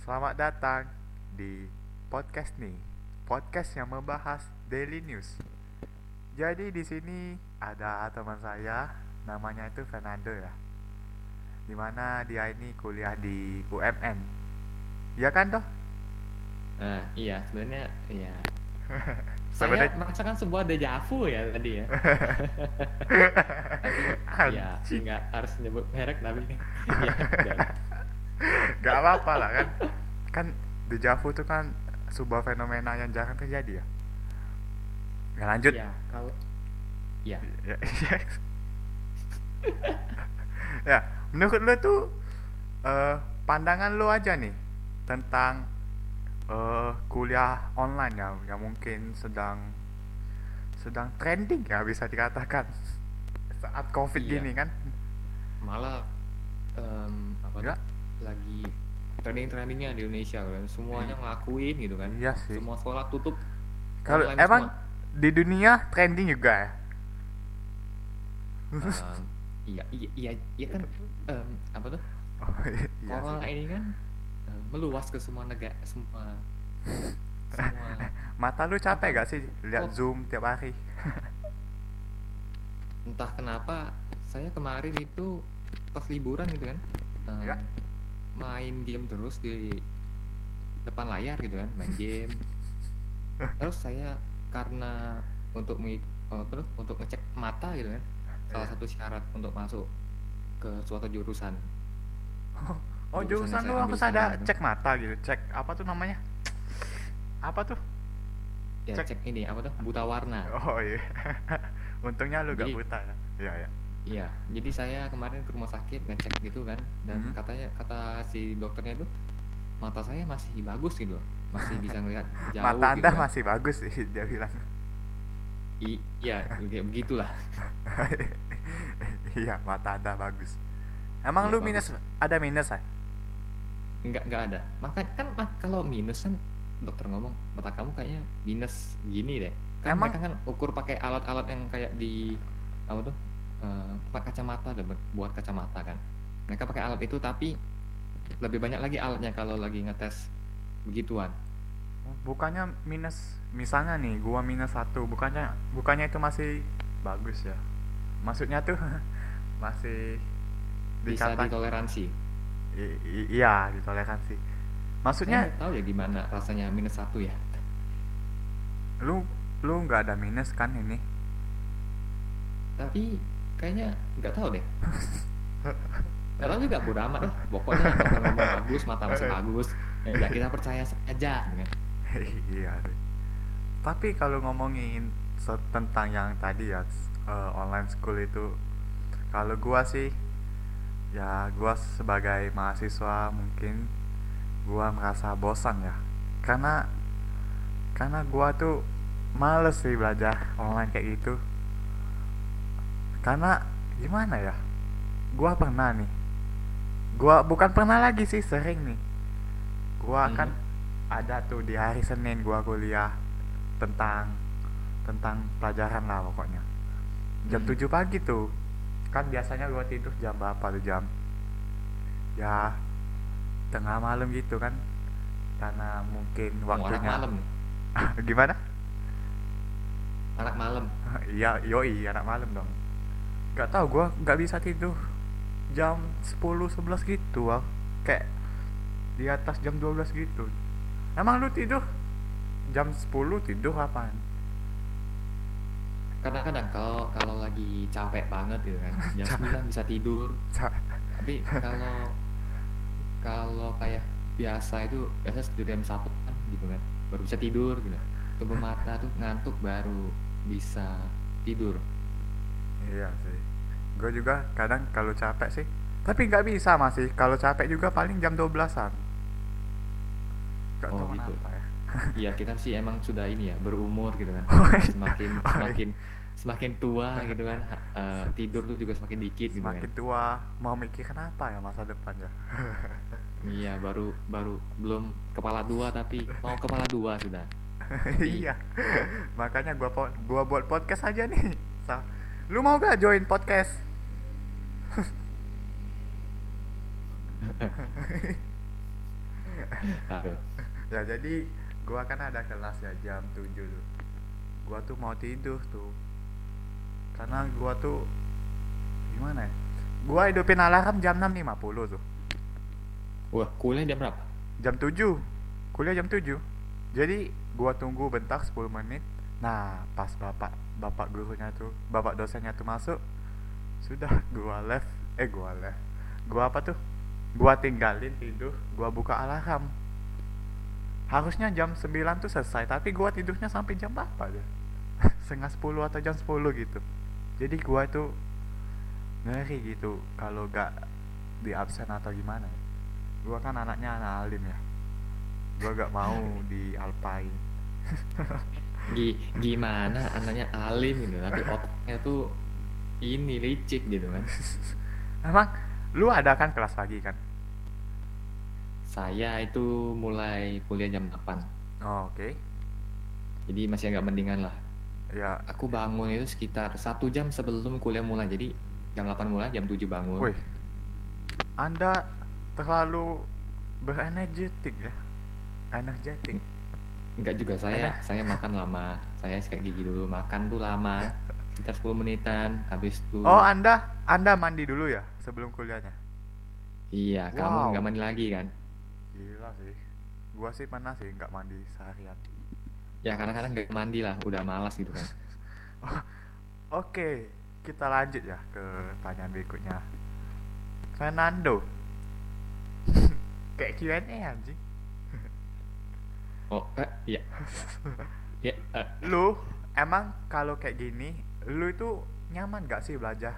Selamat datang di podcast nih, podcast yang membahas daily news. Jadi di sini ada teman saya, namanya itu Fernando ya. Di mana dia ini kuliah di UMN. Iya kan toh? Nah, iya sebenarnya iya. Saya merasakan sebuah dejavu ya tadi ya. Iya, nggak harus nyebut merek tapi ya. Gak apa-apa lah kan. Kan deja vu itu kan sebuah fenomena yang jarang terjadi ya. Ya lanjut. Iya, kalau ya Ya, ya. ya, menurut lu tuh eh, pandangan lu aja nih tentang eh, kuliah online ya yang mungkin sedang sedang trending ya bisa dikatakan saat covid Iya. gini kan malah em, apa Ya. Lagi trending-trendingnya di Indonesia kan semuanya ngelakuin gitu kan. Iya sih. Semua sekolah tutup. kalau emang semua. di dunia trending juga ya Em, iya iya iya iya kan em, apa tuh? oh, iya Corona sih. ini kan em, meluas ke semua negara semua semua mata lu capek gak sih lihat Oh. zoom tiap hari entah kenapa saya kemarin itu pas liburan gitu kan em, Ya. Main game terus di depan layar gitu kan main game. Terus saya karena untuk oh, terus untuk ngecek mata gitu kan salah Ya. satu syarat untuk masuk ke suatu jurusan. Oh Jurusan jurusan harus ambil ada cek mata gitu cek apa tuh namanya? Apa tuh? Ya Cek. cek, ini apa tuh? Buta warna. Oh iya. Untungnya lu gak Jadi- buta ya? Iya iya jadi saya kemarin ke rumah sakit ngecek gitu kan, dan Mhm. katanya kata si dokternya itu mata saya masih bagus gitu, masih bisa ngelihat jauh. mata gitu anda kan. masih bagus sih dia bilang I- iya, kayak begitulah. iya mata anda bagus emang Iya, lu bagus. minus ada minus ya Enggak enggak ada. Maka kan kalau minus kan dokter ngomong mata kamu kayaknya minus gini deh. Kan Emang- mereka kan ukur pakai alat-alat yang kayak di apa tuh? Eh, pakai kacamata deh buat kacamata kan. Mereka pakai alat itu tapi lebih banyak lagi alatnya kalau lagi ngetes begituan. bukannya minus misalnya nih gua minus satu bukannya bukannya itu masih bagus ya maksudnya tuh masih Bisa dikata- ditoleransi. I- i- iya ditoleransi maksudnya nggak tahu ya gimana rasanya minus satu ya. lu lu nggak ada minus kan ini Tapi kayaknya nggak tahu deh. Nggak tahu juga bodo amat lah. Pokoknya ngomong bagus, mata masih bagus. Ya kita percaya saja. gitu kan. iya tapi kalau ngomongin tentang yang tadi ya eh, online school itu kalau gua sih ya gua sebagai mahasiswa mungkin gua merasa bosan ya karena karena gua tuh males sih belajar online kayak gitu karena gimana ya? Gua pernah nih. Gua bukan pernah lagi sih sering nih. Gua Mhm. kan ada tuh di hari Senin gua kuliah tentang tentang pelajaran lah pokoknya. Jam Mhm. 7 pagi tuh. Kan biasanya gua tidur jam berapa tuh jam? Ya tengah malam gitu kan. Karena mungkin Oh, anak waktunya malam gimana? Anak malam. Iya, yoi anak malam dong. Gak tau gua nggak bisa tidur jam 10 11 gitu, Wak. Kayak di atas jam 12 gitu. Emang lu tidur jam 10 tidur apaan? Karena kadang kalau kalau lagi capek banget gitu kan, jam Capek. 9 bisa tidur. Tapi kalau kalau kayak biasa itu biasa tidur jam satu kan gitu kan, baru bisa tidur gitu. Tutup mata tuh ngantuk baru bisa tidur. Iya sih. Gue juga kadang kalau capek sih, tapi nggak bisa masih. Kalau capek juga paling jam 12-an. Gak Oh, tau gitu. kenapa ya. Iya kita sih emang sudah ini ya berumur gitu kan, Oh, iya. semakin Oh, iya. semakin semakin tua gitu kan, eh, tidur tuh juga semakin dikit gitu kan. Semakin tua mau mikir kenapa ya masa depan ya. Iya baru baru belum kepala dua tapi mau kepala dua sudah. iya makanya gua gua buat podcast aja nih lu mau gak join podcast. ya jadi gua kan ada kelas ya jam 7 tuh. Gua tuh mau tidur tuh. Karena gua tuh gimana ya? Gua hidupin alarm jam 6.50 tuh. Wah, kuliah jam berapa? jam 7 kuliah jam 7 jadi gua tunggu bentar 10 menit. Nah pas bapak bapak gurunya tuh bapak dosennya tuh masuk sudah gua left. Eh gua left. Gua apa tuh? Gua tinggalin tidur gua buka alarm. Harusnya jam 9 tuh selesai tapi gua tidurnya sampai jam berapa deh setengah 10 atau jam 10 gitu. Jadi gua tuh ngeri gitu kalau gak di absen atau gimana ya. gua kan anaknya anak alim ya. Gua gak mau di alpain Gi- gimana anaknya alim gitu tapi otaknya tuh ini licik gitu kan. Emang lu ada kan kelas pagi kan? Saya itu mulai kuliah jam 8 oh, oke. Jadi masih agak mendingan lah. Ya. Aku bangun itu sekitar satu jam sebelum kuliah mulai. Jadi jam 8 mulai jam 7 bangun. Wih. Anda terlalu berenergetik ya? Energetik. Enggak juga. Saya saya makan lama. Saya kayak gigi dulu. Makan tuh lama sekitar 10 menitan habis itu oh anda anda mandi dulu ya sebelum kuliahnya iya Wow. kamu nggak mandi lagi kan gila sih gua sih pernah sih nggak mandi seharian ya kadang-kadang nggak mandi lah udah malas gitu kan Oke, kita lanjut ya ke pertanyaan berikutnya. Fernando. Kayak Q&A anjing. oh eh, iya ya eh, Lu emang kalau kayak gini, lu itu nyaman gak sih belajar?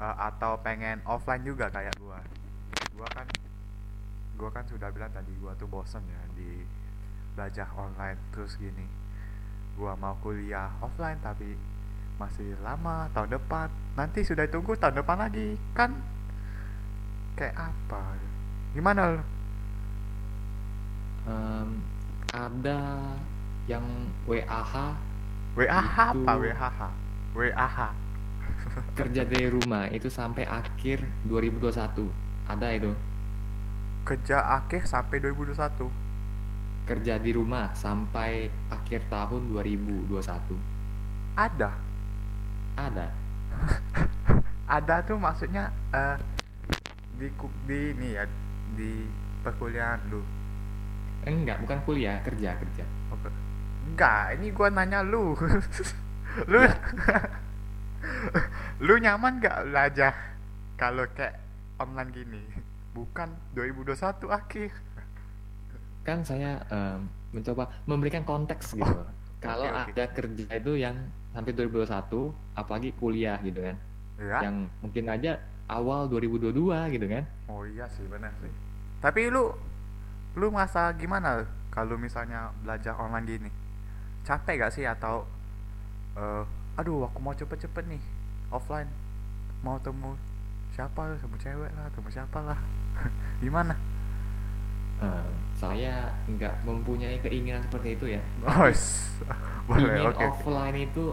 Eh, atau pengen offline juga kayak gua? Gua kan gua kan sudah bilang tadi gua tuh bosen ya di belajar online terus gini. Gua mau kuliah offline tapi masih lama tahun depan. Nanti sudah tunggu tahun depan lagi. Kan kayak apa? Gimana lu? em, ada yang WAH WAH apa Itu- WAH? WAH. kerja dari rumah itu sampai akhir 2021 ada itu Kerja akhir sampai 2021. kerja di rumah sampai akhir tahun 2021 Ada. ada Ada tuh maksudnya eh di di ini ya di perkuliahan lu. enggak bukan kuliah kerja kerja Oke. Enggak, ini gua nanya lu. lu lu nyaman gak belajar kalau kayak online gini? Bukan 2021 akhir. kan saya em, mencoba memberikan konteks gitu Oh, kalau oke. ada kerja itu yang sampai 2021 apalagi kuliah gitu kan Ya. yang mungkin aja awal 2022 gitu kan Oh iya sih benar sih. Tapi lu lu merasa gimana kalau misalnya belajar online gini? Capek gak sih? Atau eh aduh aku mau cepet-cepet nih offline. Mau temu siapa? Temu cewek lah temu siapa lah. Gimana? Em, saya nggak mempunyai keinginan seperti itu ya. Oh boleh ingin oke oke. offline itu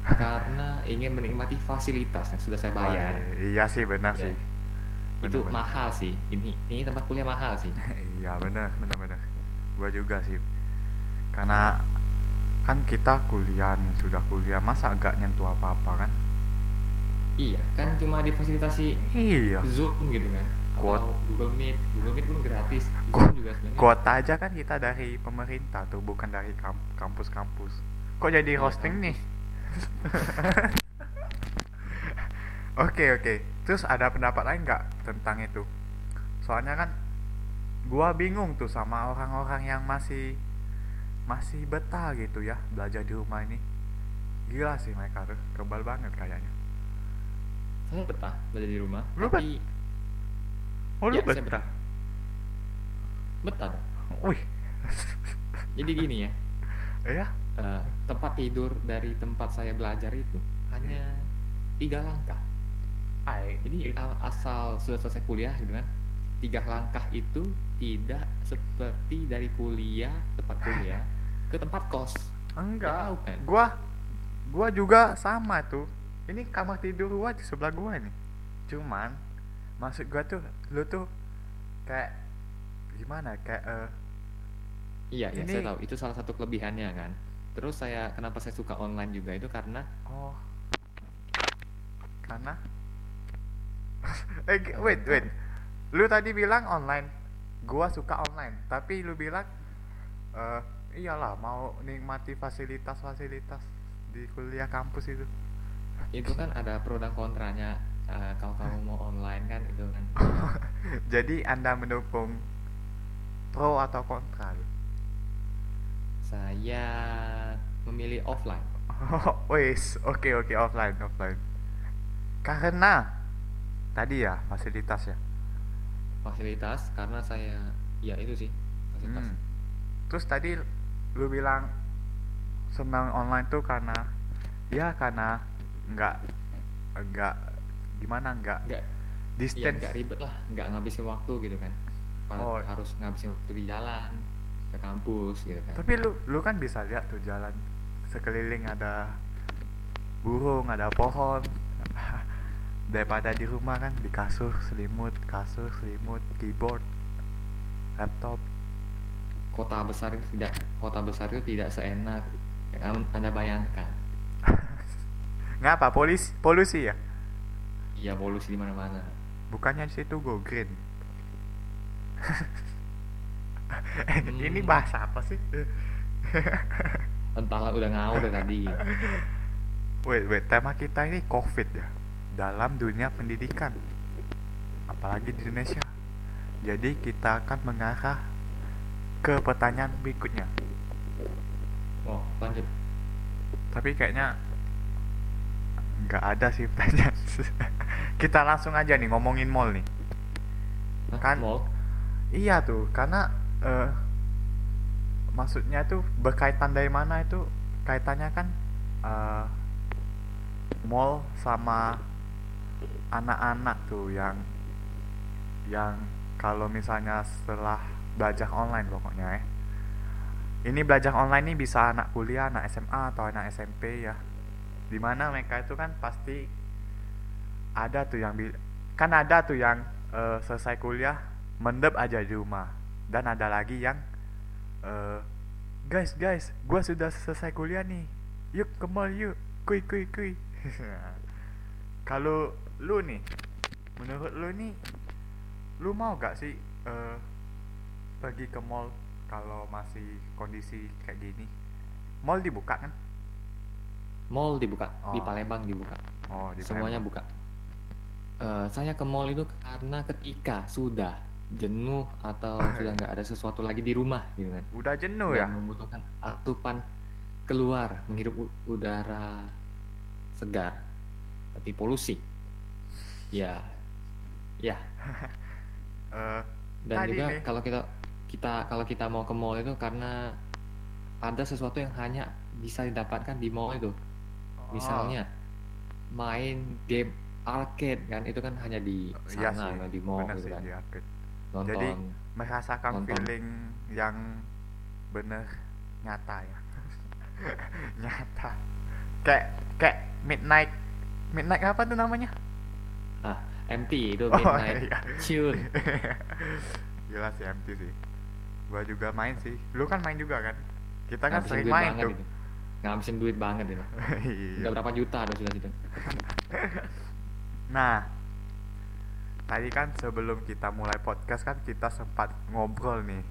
karena ingin menikmati fasilitas yang sudah saya bayar. Iya sih benar Ya. sih. Itu Benar-benar. mahal sih. Ini ini tempat kuliah mahal sih. Iya benar benar benar. Gua juga sih karena kan kita kuliah nih sudah kuliah masa agak nyentuh apa apa kan? Iya kan cuma difasilitasi iya. Zoom gitu kan Kuot- Google Meet. Google Meet pun gratis. Zoom juga sebenarnya kuota aja kan kita dari pemerintah tuh bukan dari kam- kampus-kampus. Kok jadi Iya, hosting nih? Oke oke. Terus ada pendapat lain nggak tentang itu? Soalnya kan gua bingung tuh sama orang-orang yang masih masih betah gitu ya belajar di rumah ini. Gila sih mereka tuh kebal banget kayaknya. Saya betah belajar di rumah Lu tapi oh lu Ya, betah? betah. Dong. wih. Jadi gini ya. Ya eh, tempat tidur dari tempat saya belajar itu hanya tiga langkah. Ai, jadi a- asal sudah selesai kuliah gitu kan tiga langkah itu tidak seperti dari kuliah tempat kuliah ke tempat kos Enggak. Jauh kan? Gua gua juga sama tuh. Ini kamar tidur gua di sebelah gua nih. Cuman maksud gua tuh lu tuh kayak gimana kayak eh, Iya, ya, ini saya tahu. Itu salah satu kelebihannya kan. Terus saya kenapa saya suka online juga itu karena oh karena eh wait wait lu tadi bilang online gua suka online tapi lu bilang eh iyalah mau nikmati fasilitas-fasilitas di kuliah kampus itu itu kan ada pro dan kontranya. Eh, kalau kamu mau online kan itu kan. jadi anda mendukung pro atau kontra? Saya memilih offline. Wes, oke oke offline offline. Karena tadi ya fasilitas ya. Fasilitas karena saya ya itu sih fasilitas. Hmm. Terus tadi lu bilang senang online tuh karena ya karena nggak nggak gimana nggak Enggak ya distance. nggak ribet lah, nggak ngabisin waktu gitu kan. Kalau Oh. harus ngabisin waktu di jalan ke kampus gitu kan. Tapi lu lu kan bisa lihat tuh jalan sekeliling ada burung, ada pohon. Daripada di rumah kan di kasur selimut, kasur selimut, keyboard, laptop. Kota besar itu tidak kota besar itu tidak seenak yang Anda bayangkan. Ngapa polisi polusi ya? Iya polusi di mana-mana. Bukannya di situ go green. Ini Hmm. bahasa apa sih? Entahlah udah ngawur tadi. Wait, wait, tema kita ini COVID ya dalam dunia pendidikan, apalagi di Indonesia. Jadi kita akan mengarah ke pertanyaan berikutnya. Oh, lanjut. Tapi kayaknya nggak ada sih pertanyaan. kita langsung aja nih ngomongin mall nih. Hah, Kan- mall? Iya tuh, karena eh, maksudnya tuh berkaitan dari mana itu kaitannya kan eh, mall sama anak-anak tuh yang yang kalau misalnya setelah belajar online pokoknya ya. Ini belajar online nih bisa anak kuliah, anak SMA atau anak SMP ya. Di mana mereka itu kan pasti ada tuh yang kan ada tuh yang eh, selesai kuliah mendep aja di rumah dan ada lagi yang eh, guys guys gua sudah selesai kuliah nih yuk ke mall yuk kuy kuy kuy kalau lu nih menurut lu nih lu mau gak sih eh, pergi ke mall kalau masih kondisi kayak gini mall dibuka kan Mall dibuka di Oh. Palembang dibuka. oh di Semuanya buka. Eh, saya ke mall itu karena ketika sudah jenuh atau sudah nggak ada sesuatu lagi di rumah gitu kan. udah jenuh dan ya membutuhkan asupan keluar menghirup udara segar tapi polusi ya ya Eh, dan juga nih. kalau kita kita kalau kita mau ke mall itu karena ada sesuatu yang hanya bisa didapatkan di mall itu. Oh, misalnya main game arcade kan itu kan hanya di iya sana sih, kan, di mall gitu sih, kan. di arcade. nonton. Jadi merasakan Nonton. feeling yang bener nyata ya. Nyata. Kayak kayak midnight. Midnight apa tuh namanya? Ah MT itu Oh, midnight. iya. tune gila sih MT sih gua juga main sih. Lu kan main juga kan? Kita kan ngabisin sering main banget tuh. itu ngabisin duit banget itu iya. Udah berapa juta ada sudah situ. Nah tadi kan sebelum kita mulai podcast kan kita sempat ngobrol nih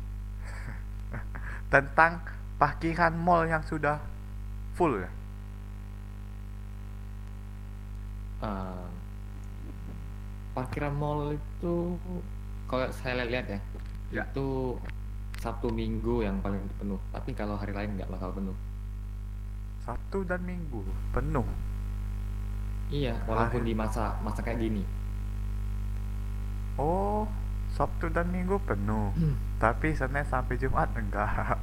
tentang parkiran mall yang sudah full ya? Eh, parkiran mall itu kalau saya lihat ya, Ya. itu Sabtu Minggu yang paling penuh. Tapi kalau hari lain nggak bakal penuh. Sabtu dan Minggu penuh. Iya walaupun Hari- di masa masa kayak gini. Oh Sabtu dan Minggu penuh. Tapi Senin sampai Jumat enggak.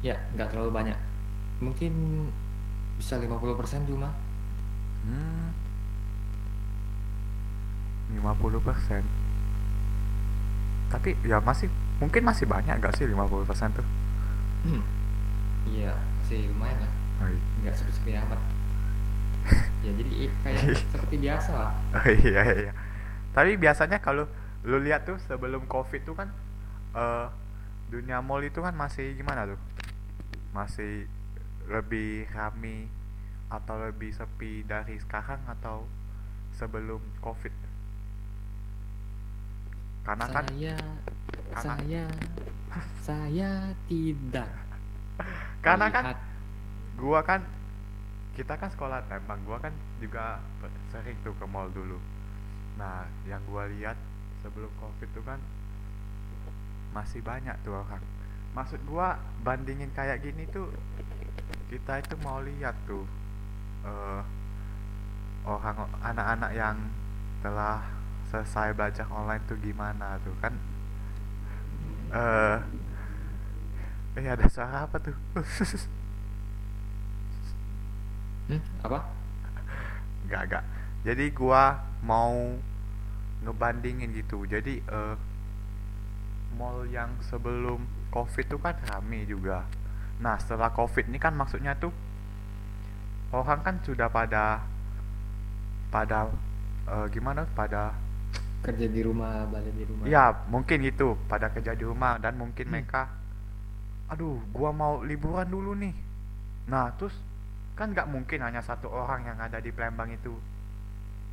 Ya nggak terlalu banyak. Mungkin bisa 50% cuma. Hmm. 50 persen. Tapi ya masih mungkin masih banyak gak sih 50 persen tuh? Iya sih lumayan lah. Oh, i- nggak sepi-sepi amat ya jadi kayak seperti biasa lah. Oh iya iya. Tapi biasanya kalau lu lihat tuh sebelum covid tuh kan eh dunia mall itu kan masih gimana tuh? Masih lebih rame atau lebih sepi dari sekarang atau sebelum covid? Karena kan saya saya saya tidak karena kan gua kan kita kan sekolah tembak gua kan juga sering tuh ke mall dulu. Nah yang gua lihat sebelum covid tuh kan masih banyak tuh orang. Maksud gua bandingin kayak gini tuh kita itu mau lihat tuh eh orang anak-anak yang telah selesai belajar online tuh gimana tuh. Kan eh eh ada suara apa tuh Hmm, apa Enggak, enggak. Jadi gua mau ngebandingin gitu. Jadi eh mall yang sebelum Covid tuh kan rame juga. Nah, setelah Covid ini kan maksudnya tuh orang kan sudah pada pada eh, gimana? Pada kerja di rumah balik di rumah. Ya mungkin gitu, pada kerja di rumah dan mungkin Hmm. mereka aduh, gua mau liburan dulu nih. Nah, terus kan nggak mungkin hanya satu orang yang ada di Palembang itu.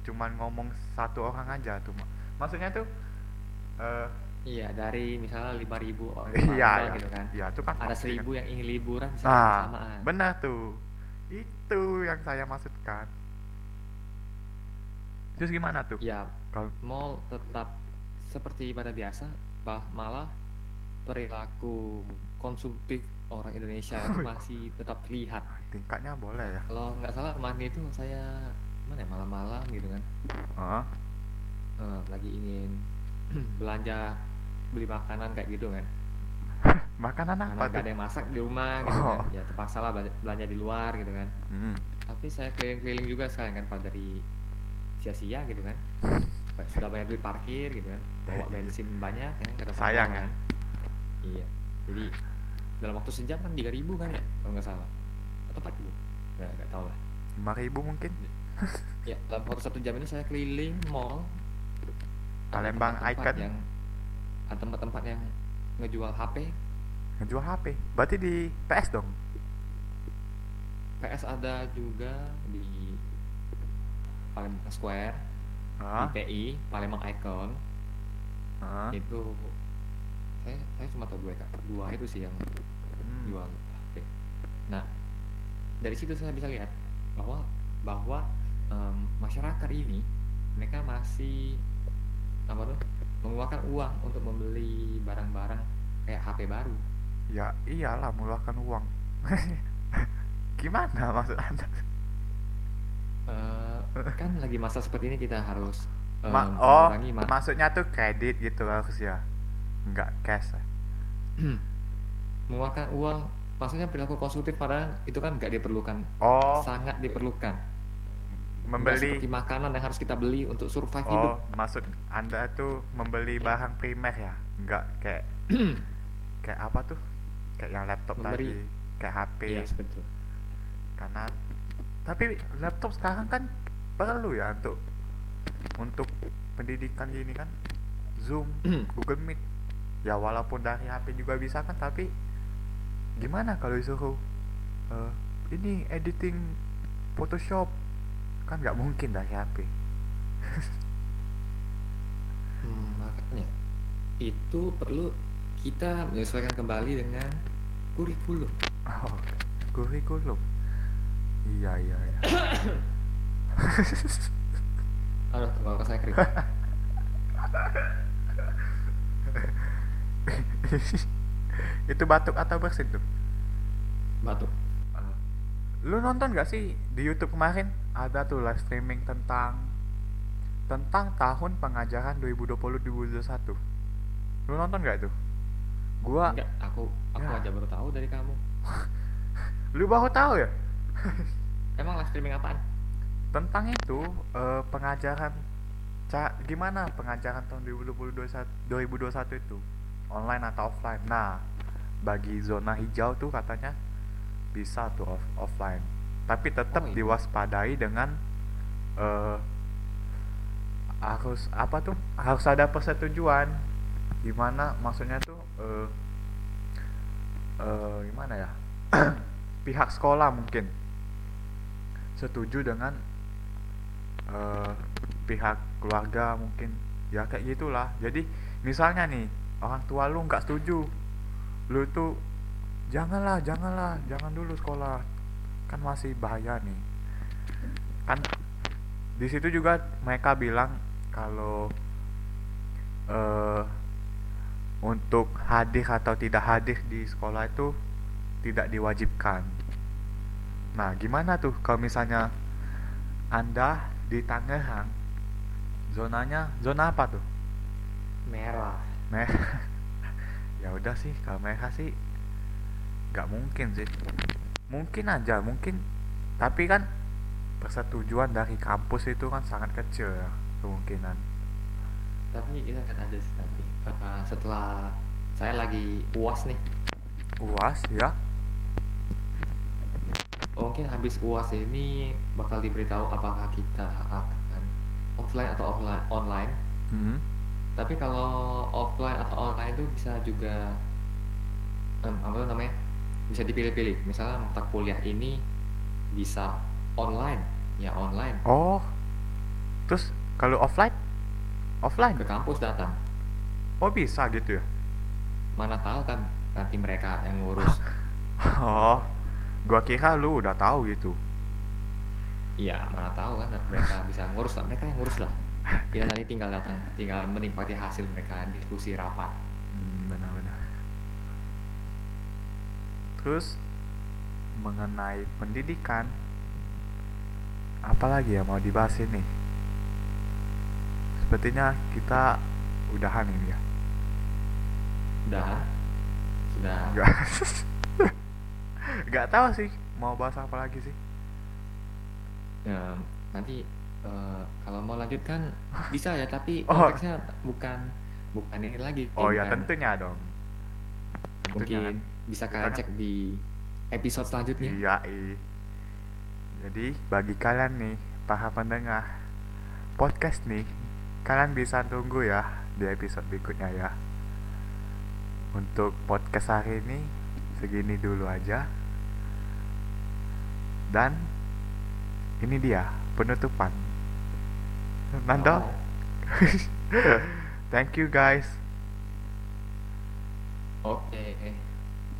Cuman ngomong satu orang aja tuh Ma- maksudnya tuh eh iya dari misalnya 5000 orang iya Palembang ya, gitu kan. Iya itu kan ada kan. seribu yang ingin liburan nah bersamaan. benar tuh. Itu yang saya maksudkan. Terus gimana tuh? Ya mall tetap seperti pada biasa bah malah perilaku konsumtif orang Indonesia itu masih tetap terlihat. Tingkatnya boleh ya? Kalau nggak salah kemarin itu saya mana ya malam-malam gitu kan. Heeh. eh, lagi ingin belanja beli makanan kayak gitu kan. Makanan karena apa tuh? ada yang masak di rumah gitu kan. Oh. ya terpaksa lah belanja, belanja di luar gitu kan. Hmm. tapi saya keliling-keliling juga sekarang kan pada dari sia-sia gitu kan sudah banyak duit parkir gitu kan bawa bensin banyak kan kata Sayang ya? kan. Iya jadi dalam waktu sejam kan 3000 kan ya kalau nggak salah. Atau 4000 nggak nggak tahu lah. lima ribu mungkin. Ya dalam waktu satu jam ini saya keliling mall. Palembang Icon. yang ada tempat-tempat yang ngejual HP ngejual HP berarti di PS dong? PS ada juga di Palembang Square Hah? di PI Palembang Icon. Hah? itu saya saya cuma tahu dua kak. Dua itu sih yang Hmm. jual. HP nah dari situ saya bisa lihat bahwa bahwa em, masyarakat ini mereka masih apa tuh mengeluarkan uang untuk membeli barang-barang kayak HP baru. Ya iyalah mengeluarkan uang. Gimana maksud anda Eh, kan lagi masa seperti ini kita harus em, Ma- oh ma- maksudnya tuh kredit gitu harus ya? Nggak cash ya? mengeluarkan uang maksudnya perilaku konsumtif padahal itu kan nggak diperlukan. Oh. Sangat diperlukan. Membeli seperti makanan yang harus kita beli untuk survive oh hidup. maksud anda tuh membeli barang primer ya? Nggak kayak kayak apa tuh? Kayak yang laptop Memberi- tadi kayak HP iya betul karena tapi laptop sekarang kan perlu ya untuk untuk pendidikan gini kan. Zoom Google Meet. Ya walaupun dari HP juga bisa kan tapi gimana kalau disuruh eh, ini editing Photoshop? Kan nggak mungkin dari HP Hmm, makanya itu perlu kita menyesuaikan kembali dengan kurikulum. Oh kurikulum iya iya iya. Aduh tenggorokan saya kering. Itu batuk atau bersin tuh? Batuk. Lu nonton gak sih di YouTube kemarin? Ada tuh live streaming tentang tentang tahun pengajaran 2020-2021 lu nonton gak itu? Gua enggak aku aku Ya. aja baru tahu dari kamu. Lu baru tahu ya emang live streaming apaan? Tentang itu eh, pengajaran. Ca gimana pengajaran tahun 2020 2021 itu? Online atau offline? Nah bagi zona hijau tuh katanya bisa tuh off- offline. Tapi tetap Oh, iya. diwaspadai dengan eh harus apa tuh? Harus ada persetujuan. Gimana maksudnya tuh eh eh, gimana ya? Pihak sekolah mungkin setuju dengan eh, pihak keluarga mungkin. Ya kayak gitulah. Jadi misalnya nih orang tua lu nggak setuju lu tuh janganlah janganlah jangan dulu sekolah. Kan masih bahaya nih. Kan di situ juga mereka bilang kalau eh untuk hadir atau tidak hadir di sekolah itu tidak diwajibkan. Nah, gimana tuh kalau misalnya Anda di Tangerang, zonanya zona apa tuh? merah Merah. ya udah sih, kalau merah sih nggak mungkin sih. Mungkin aja, mungkin. Tapi kan persetujuan dari kampus itu kan sangat kecil ya kemungkinan. tapi kita akan ada sih nanti Uh, setelah saya lagi uas nih UAS ya? Mungkin habis uas ini bakal diberitahu apakah kita akan offline atau offline online Hmm. tapi kalau offline atau online itu bisa juga em, apa namanya bisa dipilih-pilih misalnya mata kuliah ini bisa online ya online Oh, terus kalau offline? Offline? ke kampus datang Oh bisa gitu ya? mana tahu kan nanti mereka yang ngurus Oh, gua kira lu udah tahu gitu. iya mana tahu kan mereka bisa ngurus lah mereka yang ngurus lah kita nanti tinggal datang tinggal menikmati hasil mereka diskusi rapat Hmm, benar-benar. Terus mengenai pendidikan, apalagi ya mau dibahas ini? Sepertinya kita udahan ini ya. udah sudah Enggak tahu sih mau bahas apa lagi sih. Ya, nanti eh, kalau mau lanjutkan bisa ya, tapi Oh. konteksnya bukan bukan ini lagi. Oh ya bukan- tentunya dong. Tentunya Mungkin kan. bisa kalian kan- cek di episode selanjutnya. Iya. Jadi bagi kalian nih para pendengar podcast nih, kalian bisa tunggu ya di episode berikutnya ya. Untuk podcast hari ini segini dulu aja. Dan ini dia penutupan. Nando, Oh, thank you guys. Oke.